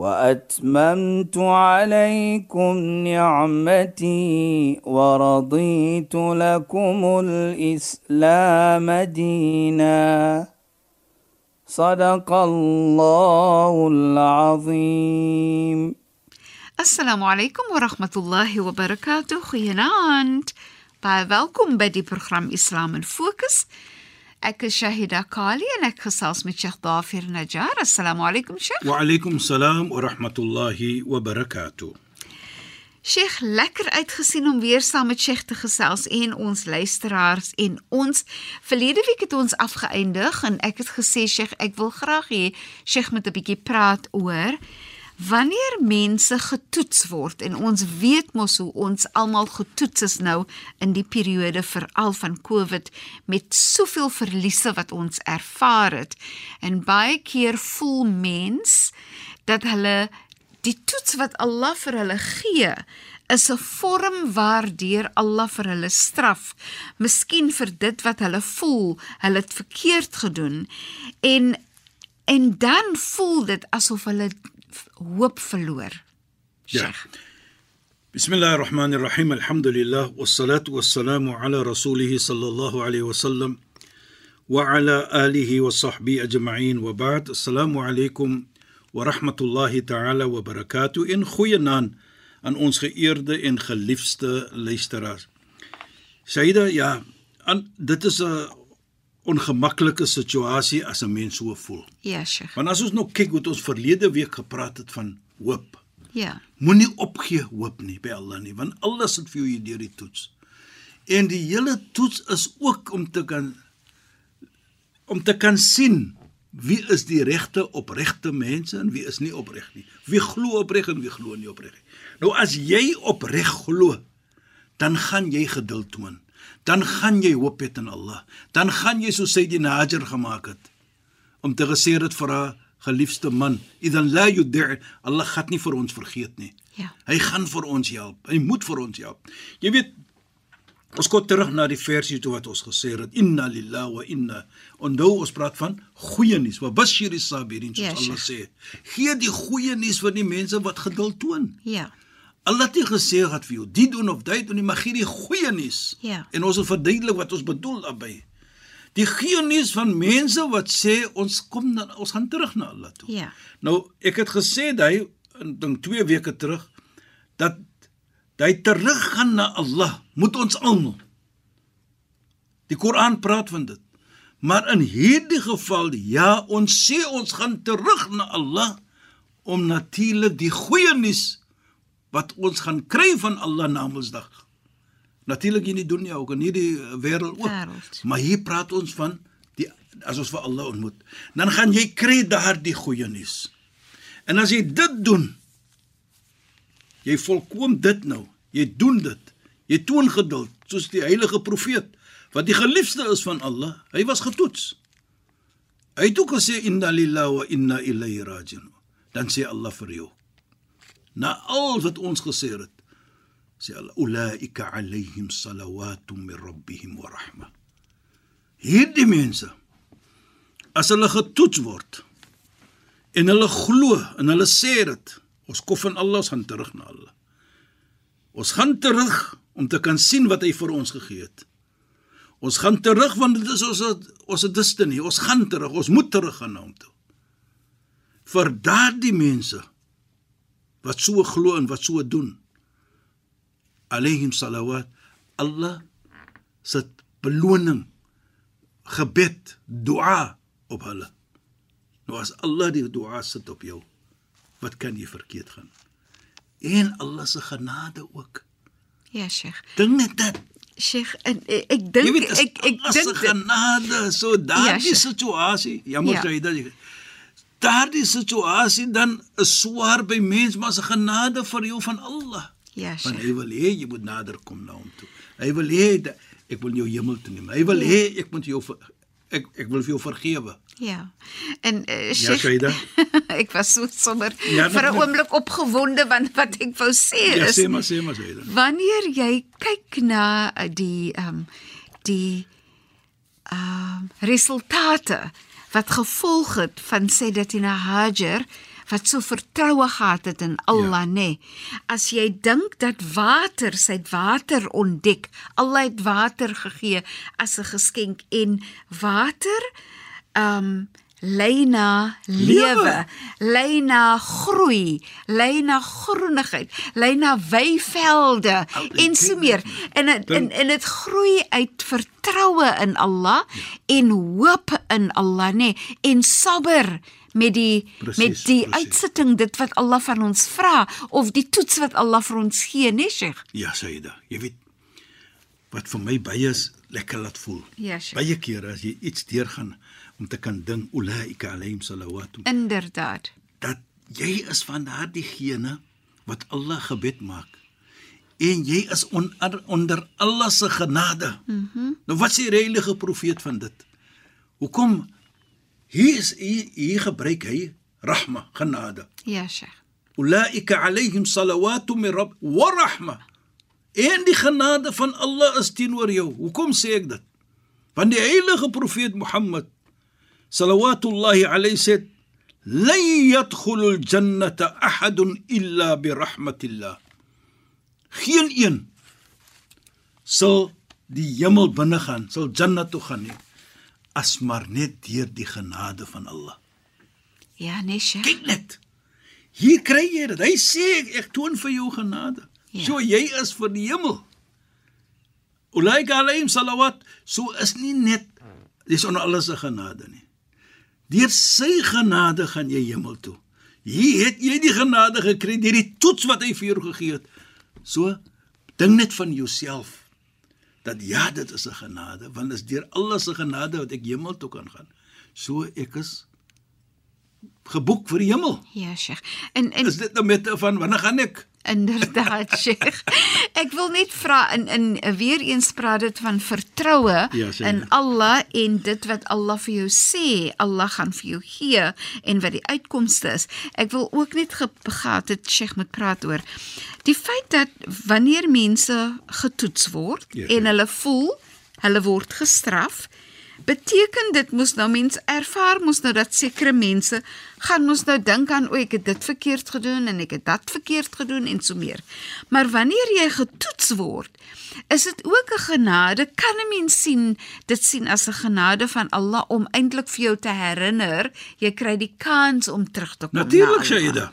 وأتممت عليكم نعمتي ورضيت لكم الإسلام دينا. صدق الله العظيم. السلام عليكم ورحمة الله وبركاته. خيانات بابلكم بدي برنامج إسلام الفوكس Ek is Shahida Kali en ek gesels met Sheikh Dafir Najjar. Assalamu alaykum Sheikh. Wa alaykum salaam wa rahmatullahi wa barakatuh. Sheikh, lekker uitgesien om weer saam met Sheikh te gesels en ons luisteraars en ons verlede week het ons afgeëindig en ek het gesê Sheikh, ek wil graag hê Sheikh moet 'n bietjie praat oor Wanneer mense getoets word en ons weet mos hoe ons almal getoets is nou in die periode veral van COVID met soveel verliese wat ons ervaar het en baie keer voel mens dat hulle die toets wat Allah vir hulle gee is 'n vorm waardeur Allah vir hulle straf. Miskien vir dit wat hulle voel, hulle het verkeerd gedoen. En en dan voel dit asof hulle hoop verloor. Ja. Bismillahir Rahmanir Rahim. Alhamdulillah wassalatu wassalamu ala rasulih sallallahu alayhi wasallam wa ala alihi wa sahbihi ajma'in wa ba'd. Assalamu alaykum wa rahmatullahi ta'ala wa barakatuh. In goeie naam aan ons geëerde en geliefde luisteraars. Saida, ja, aan, dit is 'n ongemaklike situasie as 'n mens so voel. Ja, Sheikh. Want as ons nou kyk hoe ons verlede week gepraat het van hoop. Ja. Moenie opgee hoop nie by Allah nie, want alles sit vir jou deur die toets. En die hele toets is ook om te kan om te kan sien wie is die regte opregte mense en wie is nie opreg nie. Wie glo opreg en wie glo nie opreg nie. Nou as jy opreg glo, dan gaan jy geduld toon. Dan gaan jy hoop hê in Allah. Dan gaan jy so Sayyidina Hajar gemaak het om te gesê dit vir haar geliefde man, idan la yud'i Allah gaan nie vir ons vergeet nie. Ja. Hy gaan vir ons help. Hy moet vir ons help. Jy weet ons kom terug na die versie toe wat ons gesê het inna lillahi wa inna onthou ons praat van goeie nuus wa bashiri sabirin soos Ja, Allah sê gee die goeie nuus vir die mense wat geduld toon Ja. Allah het nie gesê gaat vir jou dit doen of dit doen nie maar gee die goeie nuus Ja. en ons wil verduidelik wat ons bedoel daarbey die goeie nuus van mense wat sê ons kom dan ons gaan terug na Allah toe Ja. Nou, ek het gesê daai in ding 2 weke terug dat hy teruggaan na Allah, moet ons almal. Die Koran praat van dit. Maar in hierdie geval, ja, ons sê ons gaan terug na Allah om natuurlik die goeie nuus wat ons gaan kry van Allah na Mondsdag. Natuurlik in die dunia ook en hierdie wêreld ook. Wêreld. Maar hier praat ons van die as ons vir Allah ontmoet, dan gaan jy kry daardie goeie nuus. En as jy dit doen, jy volkom dit nou. Jy doen dit. Jy toon geduld soos die heilige profeet wat die geliefde is van Allah. Hy was getoets. Hy het ook gesê inna lillahi wa inna ilayhi raji'un. Dan sê Allah vir jou. Na al wat ons gesê het, sê Allah ulaika alayhim salawatun min rabbihim wa rahma. Hierdie mense as hulle getoets word en hulle glo en hulle sê dit, ons kof van Allah ons gaan terug na Allah. Ons gaan terug om te kan sien wat hy vir ons gegee het. Ons gaan terug want dit is ons ons destiny. Ons gaan terug. Ons moet terug gaan na hom toe. Vir daardie mense wat so glo en wat so doen. Alayhim salawat. Allah se beloning gebed, dua op hulle. Nou as Allah die dua sit op jou, wat kan jy verkeerd gaan? En Allah se genade ook. Ja, Sheikh. Dink net dit. Sheikh, en, ek, Jy dink ek ek Allah se dink genade so daardie Sheikh. situasie, jammer Ja. ja. jy dit. Daardie situasie dan is swaar by mens, maar se genade vir jou van Allah. Ja, Want Sheikh. hy wil hê jy moet nader kom na hom toe. Hy wil hê ek wil jou hemel toe neem. Hy wil hê ek moet jou ek ek wil vir jou vergewe. Ja. En uh, Ja, Sheikh, Shaida. ek was so sommer Ja, vir 'n oomblik opgewonde want wat ek wou sê Ja, is sê maar sê maar Shaida. wanneer jy kyk na uh, die ehm um, die ehm uh, resultate wat gevolg het van Sayyidatina Hajar wat so vertroue gehad het in Allah, ja. nê. Nee. As jy dink dat water, sy het water ontdek. Allah het water gegee as 'n geskenk en water ehm um, lei na lewe, lei na groei, lei na groenigheid, lei na weivelde en so meer. En en en dit groei uit vertroue in Allah en hoop in Allah, nê, nee, en sabber met die Precies, met die precies. uitsitting dit wat Allah van ons vra of die toets wat Allah vir ons gee, nee Sheikh. Ja, Shaida. Jy weet wat vir my baie is lekker laat voel. Ja, Sheikh. Baie kere as jy iets deurgaan om te kan dink ulaika alayhim salawatu Inderdaad. dat jy is van daardie gene wat Allah gebed maak. En jy is on, onder Allah se genade. Mhm. Mm nou wat sê die heilige profeet van dit? Hoekom hier is hier, hier gebruik hy rahma, genade. Ja, Sheikh. Ulaika alayhim salawatu min rabb wa rahma. En die genade van Allah is teenoor jou. Hoekom sê ek dit? Want die heilige profeet Mohammed salawatullahi alayhi sê lan yadkhulul jannata ahadun illa bi rahmatillah. Geen een sal die hemel binne gaan, sal jannat toe gaan nie as maar net deur die genade van Allah. Ja, nee Sheikh. Kyk net. Hier kry jy dit. Hy sê ek, ek toon vir jou genade. Ja. So jy is vir die hemel. Ulaika alayhim salawat. So is nie net dis onder alles se genade nie. Deur sy genade gaan jy hemel toe. Hier het jy die genade gekry deur die toets wat hy vir jou gegee het. So dink net van jouself dat ja, dit is 'n genade want dit is deur alles se genade wat ek hemel toe kan gaan. So ek is geboek vir die hemel. Ja, Sheikh. En en Is dit nou met van wanneer gaan ek? Inderdaad, Sheikh. Ek wil net vra in in weer eens praat dit van vertroue Ja, in. Allah en dit wat Allah vir jou sê, Allah gaan vir jou gee en wat die uitkomste is. Ek wil ook net ge- gehad het Sheikh moet praat oor die feit dat wanneer mense getoets word Ja, en ja. hulle voel hulle word gestraf, beteken dit mos nou mens ervaar mos nou dat sekere mense gaan mos nou dink aan o ek het dit verkeerd gedoen en ek het dat verkeerd gedoen en so meer. Maar wanneer jy getoets word, is dit ook 'n genade. Kan 'n mens sien dit sien as 'n genade van Allah om eintlik vir jou te herinner, jy kry die kans om terug te kom. na Natuurlik. Shaida.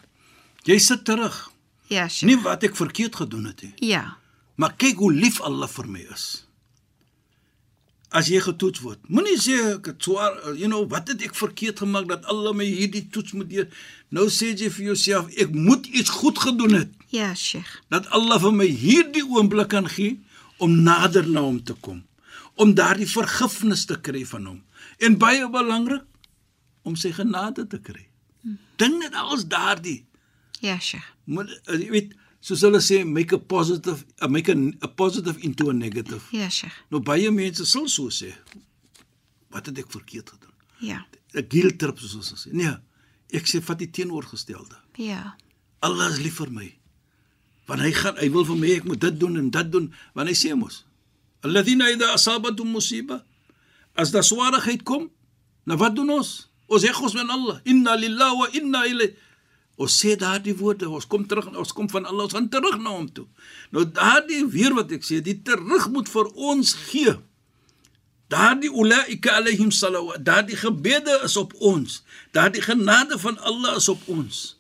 Jy sit terug. Ja, Sheikh. Nie wat ek verkeerd gedoen het nie. Ja. Maar kyk hoe lief Allah vir my is. As jy getoets word, moenie sê ek het swaar, uh, you know, wat het ek verkeerd gemaak dat Allah my hierdie toets moet deur. Nou sê jy vir jouself, ek moet iets goed gedoen het Ja, Sheikh. dat Allah vir my hierdie oomblik kan gee om nader na hom te kom, om daardie vergifnis te kry van hom. En baie belangrik om sy genade te kry. Dink net als daardie Ja, Sheikh. moet uh, jy weet soos hulle sê make a positive uh, make a, a positive into a negative. Ja, Sheikh. Nou baie mense sal so sê. Wat het ek verkeerd gedoen? Ja. 'n Guilt trip soos ons sê. Nee, ek sê vat die teenoorgestelde. Ja. Allah is lief vir my. Want hy gaan hy wil vir my ek moet dit doen en dit doen want hy sê mos alladhina idha asabatum musiba as da swaarigheid kom nou wat doen ons ons sê ons van Allah inna lillahi wa inna ilayhi ons sê daardie woorde ons kom terug ons kom van Allah ons gaan terug na hom toe nou daardie weer wat ek sê die terug moet vir ons gee daardie ulaika alaihim salawat daardie gebede is op ons daardie genade van Allah is op ons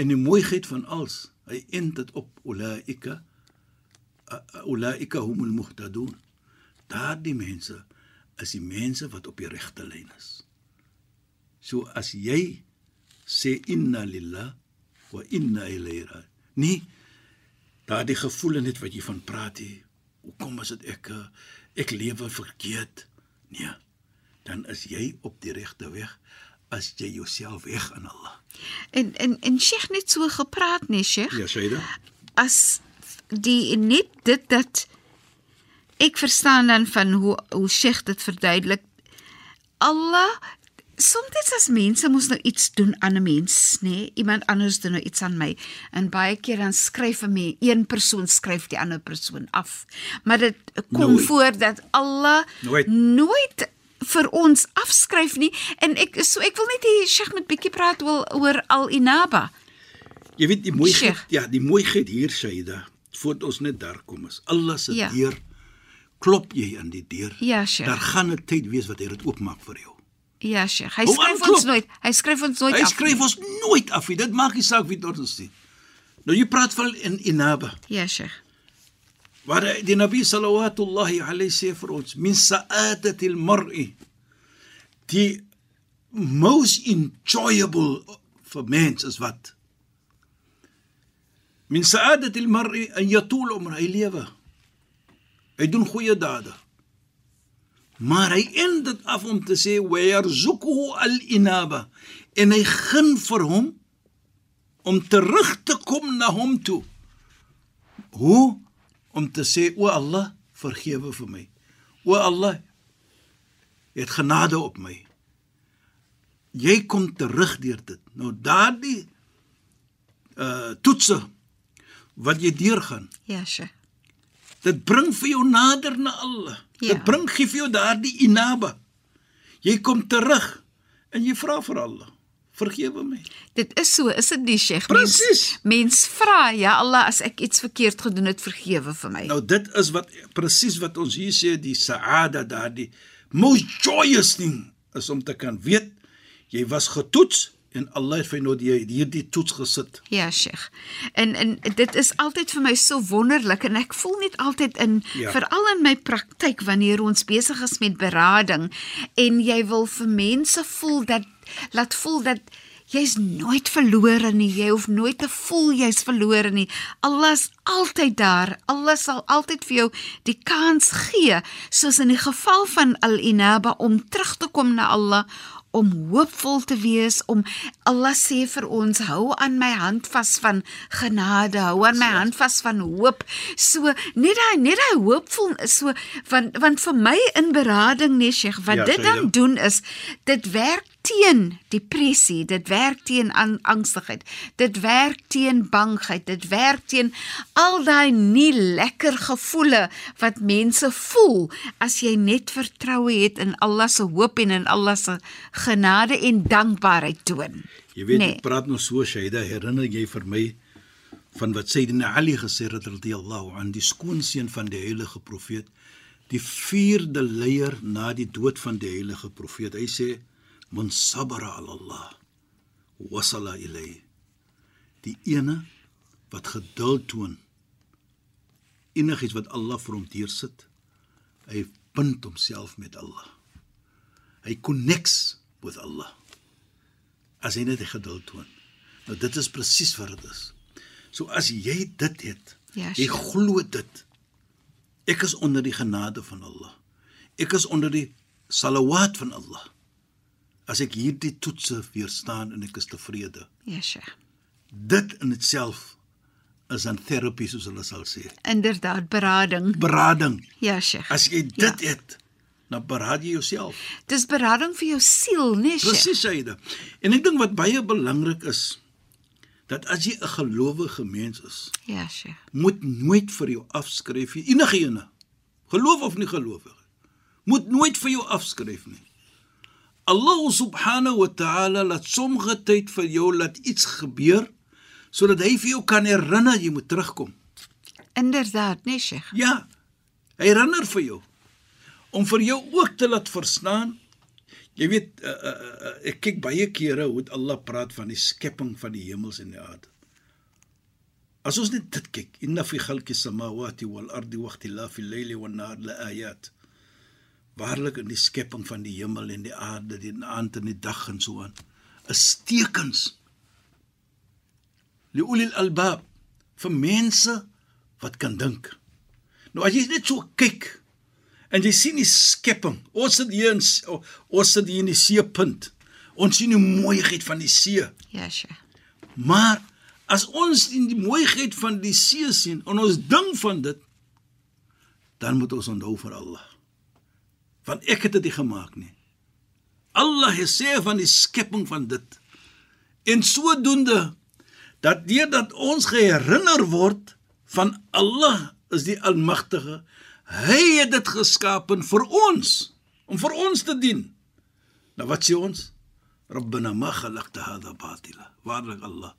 En die mooiheid van alles, hy end dit op ulaika ulaika humul muhtadun. Daardie mense is die mense wat op die regte lyn is. So as jy sê inna lillah wa inna ilayhi raji. Nee, daardie gevoel net wat jy van praat hier. Hoekom is dit ek eh, ek lewe verkeerd? Nee. Dan is jy op die regte weg as jy jouself weg aan Allah. En en en Sheikh net so gepraat, nee Sheikh. Ja, Shaida. as die net dit dat ek verstaan dan van hoe hoe Sheikh dit verduidelik. Allah soms as mense mos nou iets doen aan 'n mens, nê? Nee? Iemand anders doen nou iets aan my. En baie keer dan skryf 'n mens, een persoon skryf die ander persoon af. Maar dit kom Nooit. voor dat Allah Nooit. nooit vir ons afskryf nie en ek so ek wil net hê Sheikh moet bietjie praat oor, oor al-inaba. Jy weet die mooiheid, Sheikh. ja, die mooiheid hier Shaida, voordat ons net daar kom is. Allah se Ja. deur klop jy aan die deur. Ja, Sheikh. Daar gaan 'n tyd wees wat hy dit oopmaak vir jou. Ja, Sheikh. Hy skryf ons nooit. Hy skryf ons nooit Hy af. skryf nie. ons nooit af nie. Dit maak nie saak wie dit ons sê. Nou jy praat van in inaba. Ja, Sheikh. Waar die Nabi sallallahu alayhi sê vir ons min sa'adati al-mar'i die most enjoyable vir mens is wat min sa'adati al-mar'i an yatul umra hy lewe hy doen goeie dade maar hy eind dit af om te sê wa yarzuquhu al-inaba. En hy gun vir hom om terug te kom na hom toe. Hoe? Om te sê o Allah vergewe vir my. O Allah jy het genade op my. Jy kom terug deur dit. Nou daardie uh toetse wat jy deurgaan Ja, Sheikh. Dit bring vir jou nader na Allah Ja. dit bring gee vir jou daardie inaba jy kom terug en jy vra vir Allah vergewe my Dit is so, is dit nie, Sheikh? Presies. Mens, mens vra, ja Allah, as ek iets verkeerd gedoen het, vergewe vir my. Nou dit is wat presies wat ons hier sê die saada daardie most joyous thing is om te kan weet jy was getoets en Allah het vir nou die hierdie toets gesit. Ja, Sheikh. En en dit is altyd vir my so wonderlik en ek voel net altyd in ja. veral in my praktyk wanneer ons besig is met berading en jy wil vir mense voel dat laat voel dat jy's nooit verlore nie. Jy hoef nooit te voel jy's verlore nie. Allah is altyd daar. Allah sal altyd vir jou die kans gee, soos in die geval van Al-Inaba om terug te kom na Allah om hoopvol te wees om Allah sê vir ons hou aan my hand vas van genade hou aan my hand vas van hoop so net daai net daai hoopvol so want want vir my in berading nee Sheikh wat Ja, dit sê dan jy. doen is dit werk teen depressie dit werk teen an- angstigheid dit werk teen bangheid dit werk teen al daai nie lekker gevoele wat mense voel as jy net vertroue het in Allah se hoop en in Allah se genade en dankbaarheid toon Jy weet Nee. ek praat nou so Shaida herinner jy vir my van wat Sayyidina Ali gesê het radhiyallahu an die skoonseun van die heilige profeet die vierde leier na die dood van die heilige profeet hy sê man sabara ala Allah wasala ilay die ene wat geduld toon enigiets wat Allah vir hom deursit hy bind homself met Allah hy connects with Allah as hy net geduld toon. Nou dit is presies wat dit is. So as jy dit het, Ja, jy Sheikh. glo dit. Ek is onder die genade van Allah. Ek is onder die salawat van Allah. As ek hierdie toetse weerstaan en ek is tevrede. Sheikh Dit in itself is 'n terapie soos hulle sal sê. inderdaad berading Berading. ja Sheikh As jy dit ja. het, dan berad jy jouself. dis berading vir jou siel nee Sheikh Presies Saida. En ek dink wat baie belangrik is dat as jy 'n gelowige mens is, ja Sheikh moet nooit vir jou afskryf. Enige ene. Geloof of nie gelowig. Moet nooit vir jou afskryf nie. Allah subhanahu wa ta'ala laat sommige tyd vir jou laat iets gebeur sodat hy vir jou kan herinner jy moet terugkom. inderdaad nee Sheikh Ja. Hy herinner vir jou om vir jou ook te laat verstaan. Jy weet uh, uh, uh, ek kyk baie kere hoe Allah praat van die skepping van die hemels en die aarde. As ons net dit kyk, inna fi khalqi samawati wal ardi wa ikhtilafi al-layli wan nahar la ayat. Waarlik in die skepping van die hemel en die aarde, die aand en die dag en so aan, is tekens li ulil albab vir mense wat kan dink. Nou as jy net so kyk en jy sien die skepping. Ons sit hier in ons sit hier in die seepunt. Ons sien die mooiheid van die see. ja Sheikh Maar As ons in die mooiheid van die see sien en ons ding van dit, dan moet ons onthou vir Allah. Want ek het dit nie gemaak nie. Allah het sê van die skepping van dit. En sodoende dat deurdat ons geherinner word van Allah is die almagtige, hy het dit geskapen vir ons om vir ons te dien. Nou wat sê ons? Rabbana ma khalaqta hadha batila. Waarlik Allah.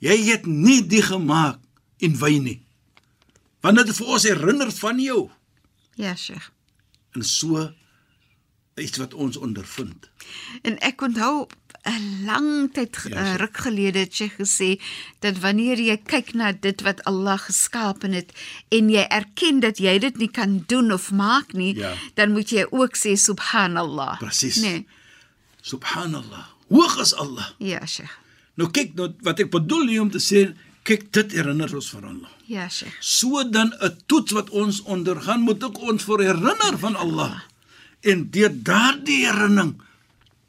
Jy het nie die gemaak en wy nie. Want dit vir ons herinner van jou. Ja, Sheikh. En so iets wat ons ondervind. En ek onthou 'n lang tyd Ja, ja, Sheikh. ruk gelede het jy gesê dat wanneer jy kyk na dit wat Allah geskaap het en jy erken dat jy dit nie kan doen of maak nie, Ja. dan moet jy ook sê subhanallah. Presies. Nee. Subhanallah. Hoog is Allah. Ja, Sheikh. Nou kyk nou wat ek bedoel nie om te sê kyk dit herinner ons van Allah. Ja, Sheikh. So dan 'n toets wat ons ondergaan moet ook ons vir herinner van Allah. En deur daardie herinnering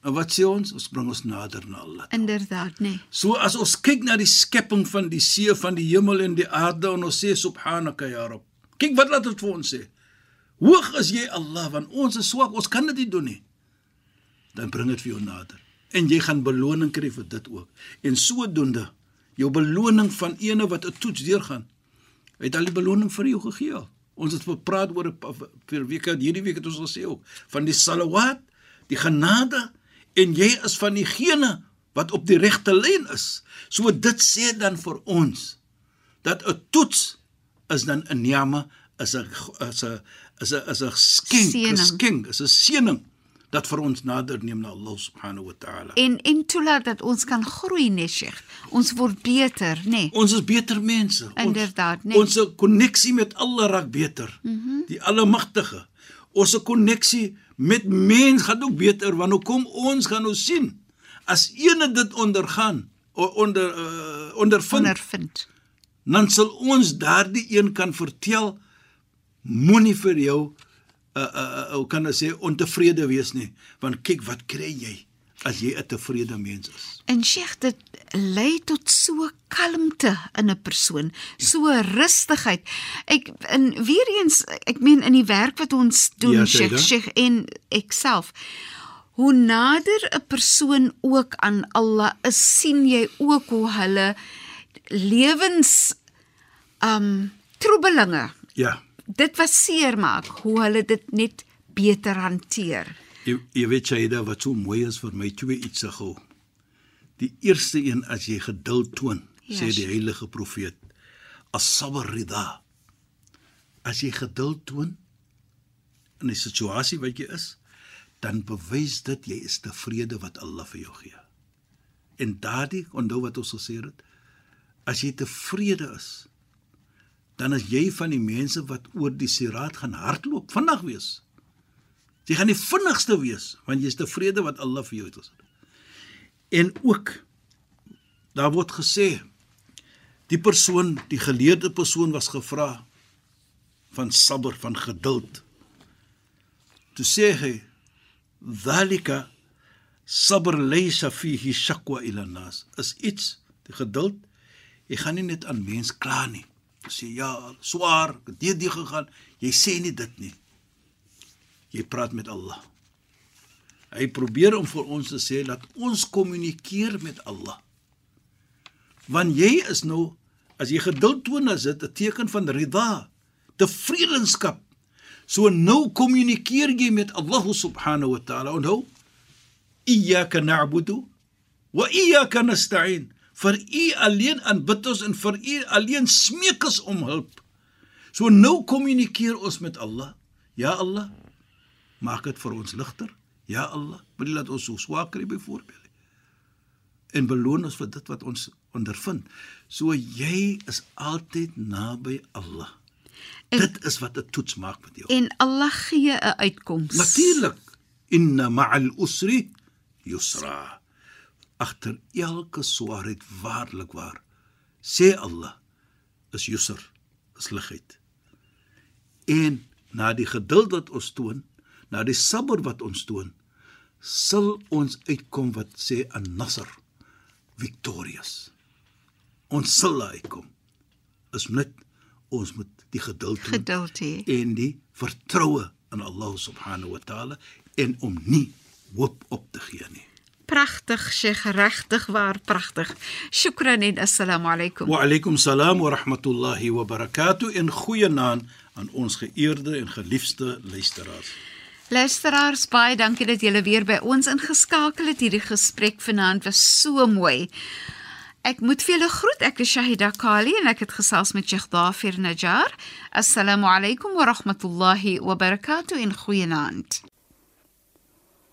en wat sê ons? Ons bring ons nader na Allah. Inderdaad, nee. So as ons kyk na die skepping van die see, van die hemel en die aarde en ons sê subhanaka ya rab. Kyk wat laat dit vir ons sê. Hoog is jy Allah want ons is swak, ons kan dit nie doen nie. Dan bring dit vir jou nader. En jy gaan beloning kry vir dit ook. En sodoende jou beloning van ene wat 'n toets deurgaan. Hy het al die beloning vir jou gegee. Ons het gepraat oor 'n vir weke hierdie week het ons gesê ook van die salawat, die genade en jy is van diegene wat op die regte lyn is. So dit sê dan vir ons dat 'n toets is dan 'n ni'ma, is 'n is 'n is 'n is 'n skenk, 'n skenk, is 'n seëning dat vir ons nader neem na Allah subhanahu wa ta'ala. En en toelaat dat ons kan groei, nee, Sheikh. Ons word beter, nee. Ons is beter mense. Ons- Inderdaad, nee. Ons koneksie met Allah raak beter. Mm -hmm. Die Almagtige. Ons koneksie met mens gaan ook beter want hoe kom ons gaan nou sien as ene dit ondergaan onder uh, ondervind Ondervind. dan sal ons daardie een kan vertel moenie vir jou uh uh, uh hoe kan ek sê ontevrede wees nie want kyk wat kry jy as jy 'n tevrede mens is. En Sheikh, dit lei tot so kalmte in 'n persoon, so rustigheid. Ek en weer eens, ek meen in die werk wat ons doen, Ja, Sheikh. Sheikh en ek self. Hoe nader 'n persoon ook aan Allah is, sien jy ook hoe hulle lewens um troebelinge Ja. Dit wat seer maak, hoe hulle dit net beter hanteer. Jy, jy weet Shaida wat so mooi is vir my twee iets se gou. Die eerste een as jy geduld toon, Ja, sê die heilige profeet, as-sabr rida. As jy geduld toon in 'n situasie wat jy is, dan bewys dit jy is tevrede wat Allah vir jou gee. En daardie onthou wat ons gesê het, as jy tevrede is, dan is jy van die mense wat oor die siraat gaan hardloop vandag wees. Jy gaan die vinnigste wees want jy is tevrede wat Allah vir jou het gesê. En ook daar word gesê die persoon, die geleerde persoon was gevra van sabr, van geduld. Toe sê hy dhalika sabr laysa fihi shakwa ila nas. Is iets die geduld. Jy gaan nie net aan mens kla nie. Sê ja, swaar, ek het hierdie gegaan. Jy sê nie dit nie. Jy praat met Allah. Hy probeer om vir ons te sê dat ons kommunikeer met Allah. Want jy is nou as jy geduld toon as dit 'n teken van rida, tevredenskap. So nou kommunikeer jy met Allah subhanahu wa ta'ala. Onthou, iyyaka na'budu wa iyyaka nasta'in. Vir U alleen aanbid ons en vir U alleen smeek ons om hulp. So nou kommunikeer ons met Allah. Ja Allah, maak dit vir ons ligter. Ja Allah, moenie laat ons so swak kry byvoorbeeld. En beloon ons vir dit wat ons ondervind. So jy is altyd naby Allah. En- dit is wat 'n toets maak met jou. En Allah gee 'n uitkoms. Natuurlik. Inna ma'al usri yusra. Agter elke swaarheid waarlik waar sê Allah is yusr, is ligheid. En na die geduld wat ons toon, na die sabber wat ons toon, sal ons uitkom wat sê an-nasr, victorious. Ons sal uitkom. Is net ons moet die geduld hê Geduld hê. en die vertroue in Allah subhanahu wa taala en om nie hoop op te gee nie. Pragtig, Sheikh, regtig waar pragtig. Shukran en assalamu alaykum. Wa alaykum salaam wa rahmatullahi wa barakatuh en goeienaand aan ons geëerde en geliefde luisteraars. Luisteraars, baie dankie dat julle weer by ons ingeskakel het. Hierdie gesprek vanaand was so mooi. Ek moet vir julle groet. Ek is Shahida Kali en ek het gesels met Sheikh Dafir Najjar. Assalamu alaykum wa rahmatullahi wa barakatuh en goeienaand.